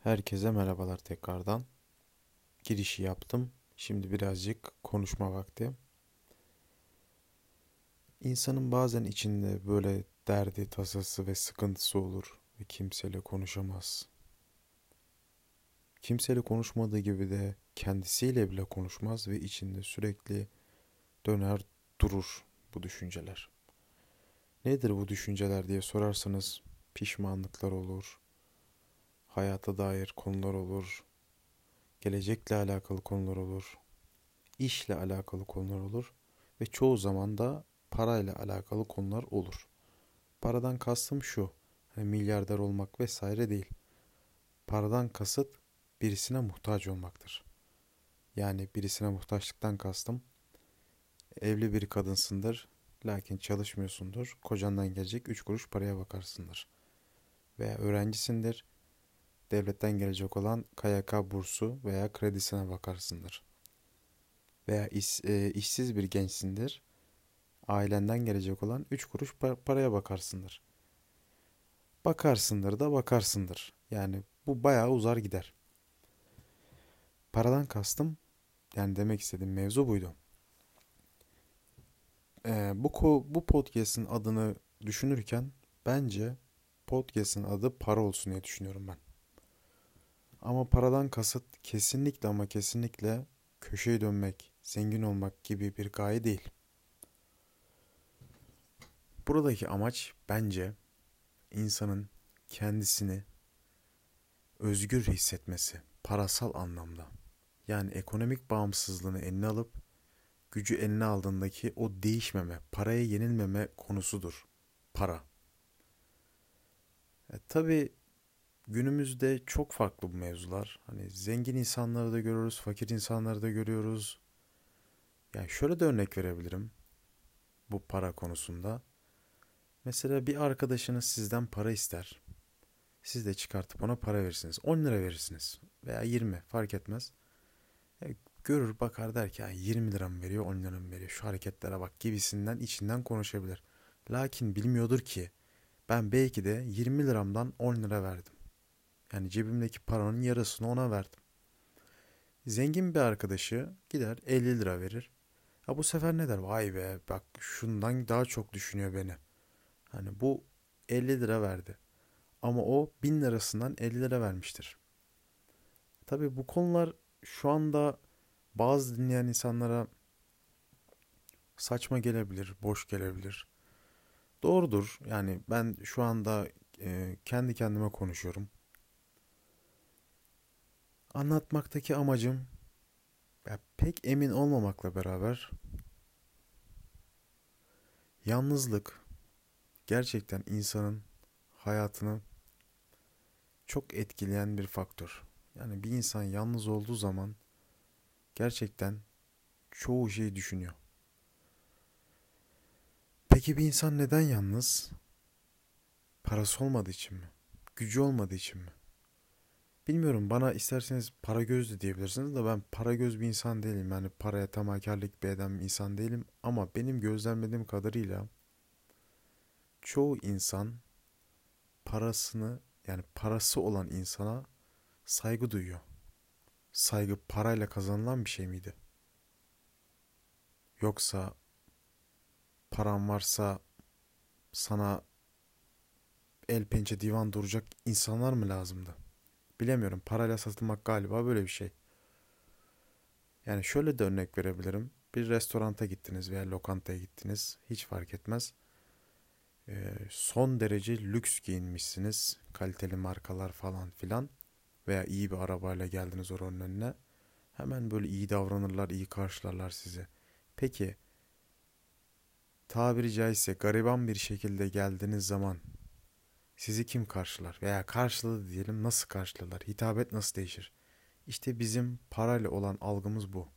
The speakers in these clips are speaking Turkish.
Herkese merhabalar tekrardan. Girişi yaptım. Şimdi birazcık konuşma vakti. İnsanın bazen içinde böyle derdi, tasası ve sıkıntısı olur ve kimseyle konuşamaz. Kimseyle konuşmadığı gibi de kendisiyle bile konuşmaz ve içinde sürekli döner durur bu düşünceler. Nedir bu düşünceler diye sorarsanız pişmanlıklar olur, hayata dair konular olur, gelecekle alakalı konular olur, işle alakalı konular olur ve çoğu zaman da parayla alakalı konular olur. Paradan kastım şu, hani milyarder olmak vesaire değil. Paradan kasıt birisine muhtaç olmaktır. Yani birisine muhtaçlıktan kastım evli bir kadınsındır lakin çalışmıyorsundur. Kocandan gelecek 3 kuruş paraya bakarsındır. Veya öğrencisindir devletten gelecek olan KYK bursu veya kredisine bakarsındır. Veya iş, e, işsiz bir gençsindir. Ailenden gelecek olan 3 kuruş paraya bakarsındır. Bakarsındır da bakarsındır. Yani bu bayağı uzar gider. Paradan kastım yani demek istediğim mevzu buydu. Ee, bu bu podcast'in adını düşünürken bence podcast'in adı para olsun diye düşünüyorum ben. Ama paradan kasıt kesinlikle ama kesinlikle köşeye dönmek, zengin olmak gibi bir gaye değil. Buradaki amaç bence insanın kendisini özgür hissetmesi parasal anlamda. Yani ekonomik bağımsızlığını eline alıp gücü eline aldığındaki o değişmeme, paraya yenilmeme konusudur. Para. E, tabii günümüzde çok farklı bu mevzular. Hani zengin insanları da görüyoruz, fakir insanları da görüyoruz. Yani şöyle de örnek verebilirim bu para konusunda. Mesela bir arkadaşınız sizden para ister. Siz de çıkartıp ona para verirsiniz. 10 lira verirsiniz veya 20 fark etmez. E, görür bakar der ki 20 lira mı veriyor 10 lira mı veriyor şu hareketlere bak gibisinden içinden konuşabilir. Lakin bilmiyordur ki ben belki de 20 liramdan 10 lira verdim. Yani cebimdeki paranın yarısını ona verdim. Zengin bir arkadaşı gider 50 lira verir. Ha bu sefer ne der? Vay be bak şundan daha çok düşünüyor beni. Hani bu 50 lira verdi. Ama o 1000 lirasından 50 lira vermiştir. Tabi bu konular şu anda bazı dinleyen insanlara saçma gelebilir, boş gelebilir. Doğrudur. Yani ben şu anda e, kendi kendime konuşuyorum. Anlatmaktaki amacım ya pek emin olmamakla beraber yalnızlık gerçekten insanın hayatını çok etkileyen bir faktör. Yani bir insan yalnız olduğu zaman gerçekten çoğu şey düşünüyor. Peki bir insan neden yalnız? Parası olmadığı için mi? Gücü olmadığı için mi? Bilmiyorum bana isterseniz para göz de diyebilirsiniz de ben para göz bir insan değilim. Yani paraya tamakarlık bir eden bir insan değilim. Ama benim gözlemlediğim kadarıyla çoğu insan parasını yani parası olan insana saygı duyuyor. Saygı parayla kazanılan bir şey miydi? Yoksa paran varsa sana el pençe divan duracak insanlar mı lazımdı? Bilemiyorum. Parayla satılmak galiba böyle bir şey. Yani şöyle de örnek verebilirim. Bir restoranta gittiniz veya lokantaya gittiniz. Hiç fark etmez. Ee, son derece lüks giyinmişsiniz. Kaliteli markalar falan filan. Veya iyi bir arabayla geldiniz oranın önüne. Hemen böyle iyi davranırlar, iyi karşılarlar sizi. Peki tabiri caizse gariban bir şekilde geldiğiniz zaman sizi kim karşılar veya karşıladı diyelim nasıl karşılarlar? Hitabet nasıl değişir? İşte bizim parayla olan algımız bu.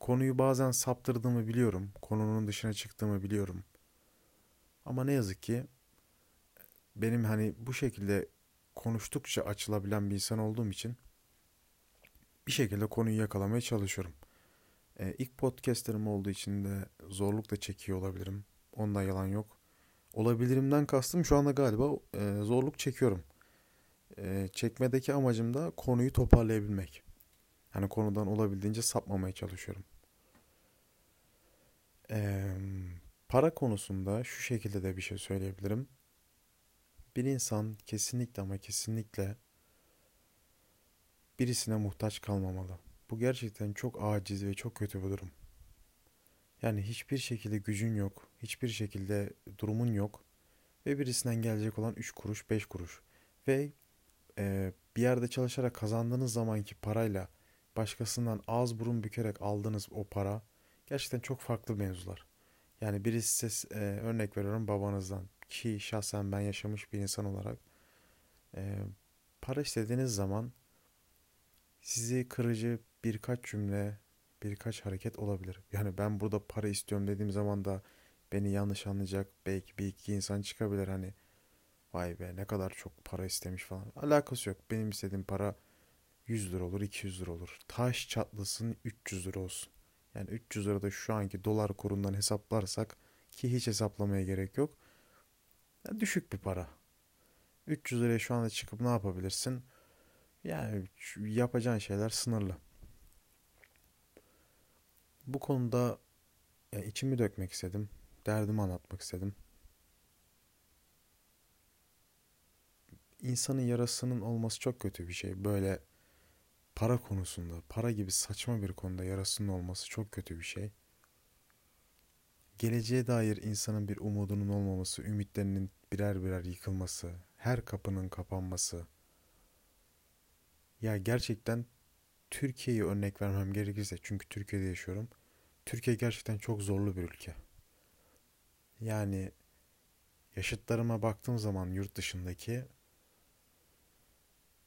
Konuyu bazen saptırdığımı biliyorum. Konunun dışına çıktığımı biliyorum. Ama ne yazık ki benim hani bu şekilde konuştukça açılabilen bir insan olduğum için bir şekilde konuyu yakalamaya çalışıyorum. Ee, ilk podcastlerim olduğu için de zorluk da çekiyor olabilirim. Ondan yalan yok olabilirimden kastım şu anda galiba e, zorluk çekiyorum. e, çekmedeki amacım da konuyu toparlayabilmek. Hani konudan olabildiğince sapmamaya çalışıyorum. E, para konusunda şu şekilde de bir şey söyleyebilirim. Bir insan kesinlikle ama kesinlikle birisine muhtaç kalmamalı. Bu gerçekten çok aciz ve çok kötü bir durum. Yani hiçbir şekilde gücün yok, hiçbir şekilde durumun yok ve birisinden gelecek olan 3 kuruş, 5 kuruş ve e, bir yerde çalışarak kazandığınız zamanki parayla başkasından ağız burun bükerek aldığınız o para gerçekten çok farklı mevzular. Yani birisi size e, örnek veriyorum babanızdan ki şahsen ben yaşamış bir insan olarak e, para istediğiniz zaman sizi kırıcı birkaç cümle, birkaç hareket olabilir. Yani ben burada para istiyorum dediğim zaman da beni yanlış anlayacak belki bir iki insan çıkabilir hani vay be ne kadar çok para istemiş falan. Alakası yok. Benim istediğim para 100 lira olur, 200 lira olur. Taş çatlasın 300 lira olsun. Yani 300 lira da şu anki dolar kurundan hesaplarsak ki hiç hesaplamaya gerek yok. Yani düşük bir para. 300 liraya şu anda çıkıp ne yapabilirsin? Yani yapacağın şeyler sınırlı. Bu konuda ya içimi dökmek istedim. Derdimi anlatmak istedim. İnsanın yarasının olması çok kötü bir şey. Böyle para konusunda, para gibi saçma bir konuda yarasının olması çok kötü bir şey. Geleceğe dair insanın bir umudunun olmaması, ümitlerinin birer birer yıkılması, her kapının kapanması. Ya gerçekten Türkiye'yi örnek vermem gerekirse çünkü Türkiye'de yaşıyorum. Türkiye gerçekten çok zorlu bir ülke. Yani yaşıtlarıma baktığım zaman yurt dışındaki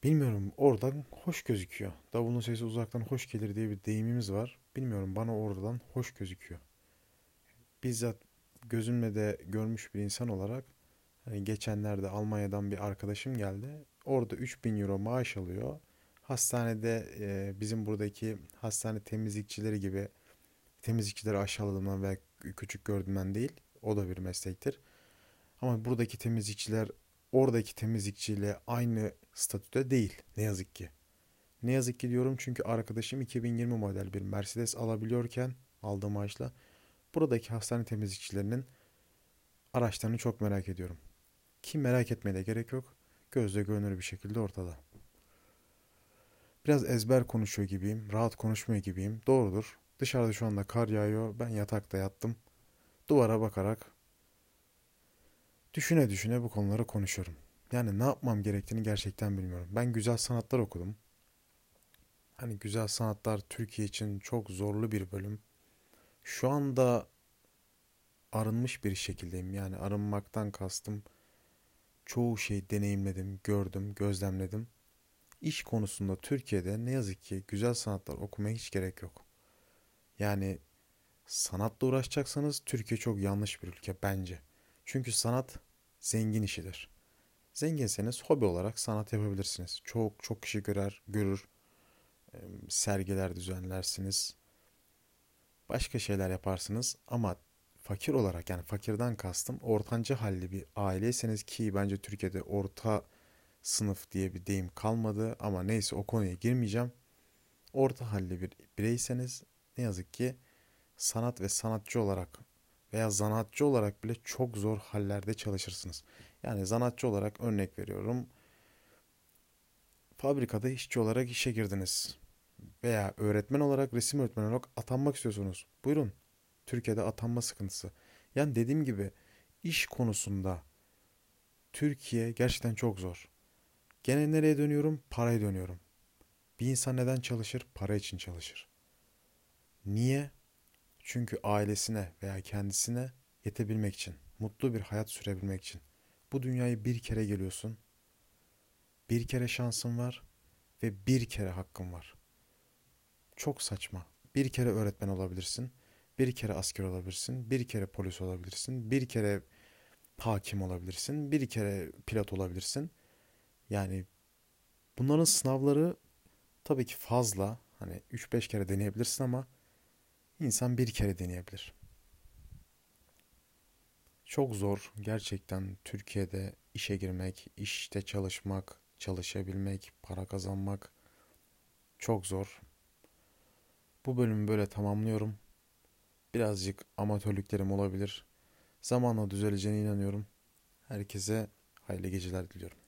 bilmiyorum oradan hoş gözüküyor. Davulun sesi uzaktan hoş gelir diye bir deyimimiz var. Bilmiyorum bana oradan hoş gözüküyor. Bizzat gözümle de görmüş bir insan olarak hani geçenlerde Almanya'dan bir arkadaşım geldi. Orada 3000 euro maaş alıyor. Hastanede e, bizim buradaki hastane temizlikçileri gibi temizlikçileri aşağıladığımdan veya küçük gördüğümden değil. O da bir meslektir. Ama buradaki temizlikçiler oradaki temizlikçiyle aynı statüde değil ne yazık ki. Ne yazık ki diyorum çünkü arkadaşım 2020 model bir Mercedes alabiliyorken aldığı maaşla buradaki hastane temizlikçilerinin araçlarını çok merak ediyorum. Ki merak etmeye de gerek yok. Gözle görünür bir şekilde ortada. Biraz ezber konuşuyor gibiyim, rahat konuşmuyor gibiyim. Doğrudur. Dışarıda şu anda kar yağıyor. Ben yatakta yattım. Duvara bakarak düşüne düşüne bu konuları konuşuyorum. Yani ne yapmam gerektiğini gerçekten bilmiyorum. Ben güzel sanatlar okudum. Hani güzel sanatlar Türkiye için çok zorlu bir bölüm. Şu anda arınmış bir şekildeyim. Yani arınmaktan kastım çoğu şey deneyimledim, gördüm, gözlemledim. İş konusunda Türkiye'de ne yazık ki güzel sanatlar okumaya hiç gerek yok. Yani sanatla uğraşacaksanız Türkiye çok yanlış bir ülke bence. Çünkü sanat zengin işidir. Zenginseniz hobi olarak sanat yapabilirsiniz. Çok çok kişi görer, görür. Sergiler düzenlersiniz. Başka şeyler yaparsınız ama fakir olarak yani fakirden kastım ortanca halli bir aileyseniz ki bence Türkiye'de orta sınıf diye bir deyim kalmadı ama neyse o konuya girmeyeceğim. Orta halli bir bireyseniz ne yazık ki sanat ve sanatçı olarak veya zanaatçı olarak bile çok zor hallerde çalışırsınız. Yani zanaatçı olarak örnek veriyorum. Fabrikada işçi olarak işe girdiniz. Veya öğretmen olarak, resim öğretmeni olarak atanmak istiyorsunuz. Buyurun. Türkiye'de atanma sıkıntısı. Yani dediğim gibi iş konusunda Türkiye gerçekten çok zor. Gene nereye dönüyorum? Paraya dönüyorum. Bir insan neden çalışır? Para için çalışır. Niye? Çünkü ailesine veya kendisine yetebilmek için, mutlu bir hayat sürebilmek için. Bu dünyayı bir kere geliyorsun. Bir kere şansın var ve bir kere hakkın var. Çok saçma. Bir kere öğretmen olabilirsin. Bir kere asker olabilirsin. Bir kere polis olabilirsin. Bir kere hakim olabilirsin. Bir kere pilot olabilirsin. Yani bunların sınavları tabii ki fazla. Hani 3-5 kere deneyebilirsin ama insan bir kere deneyebilir. Çok zor gerçekten Türkiye'de işe girmek, işte çalışmak, çalışabilmek, para kazanmak çok zor. Bu bölümü böyle tamamlıyorum. Birazcık amatörlüklerim olabilir. Zamanla düzeleceğine inanıyorum. Herkese hayırlı geceler diliyorum.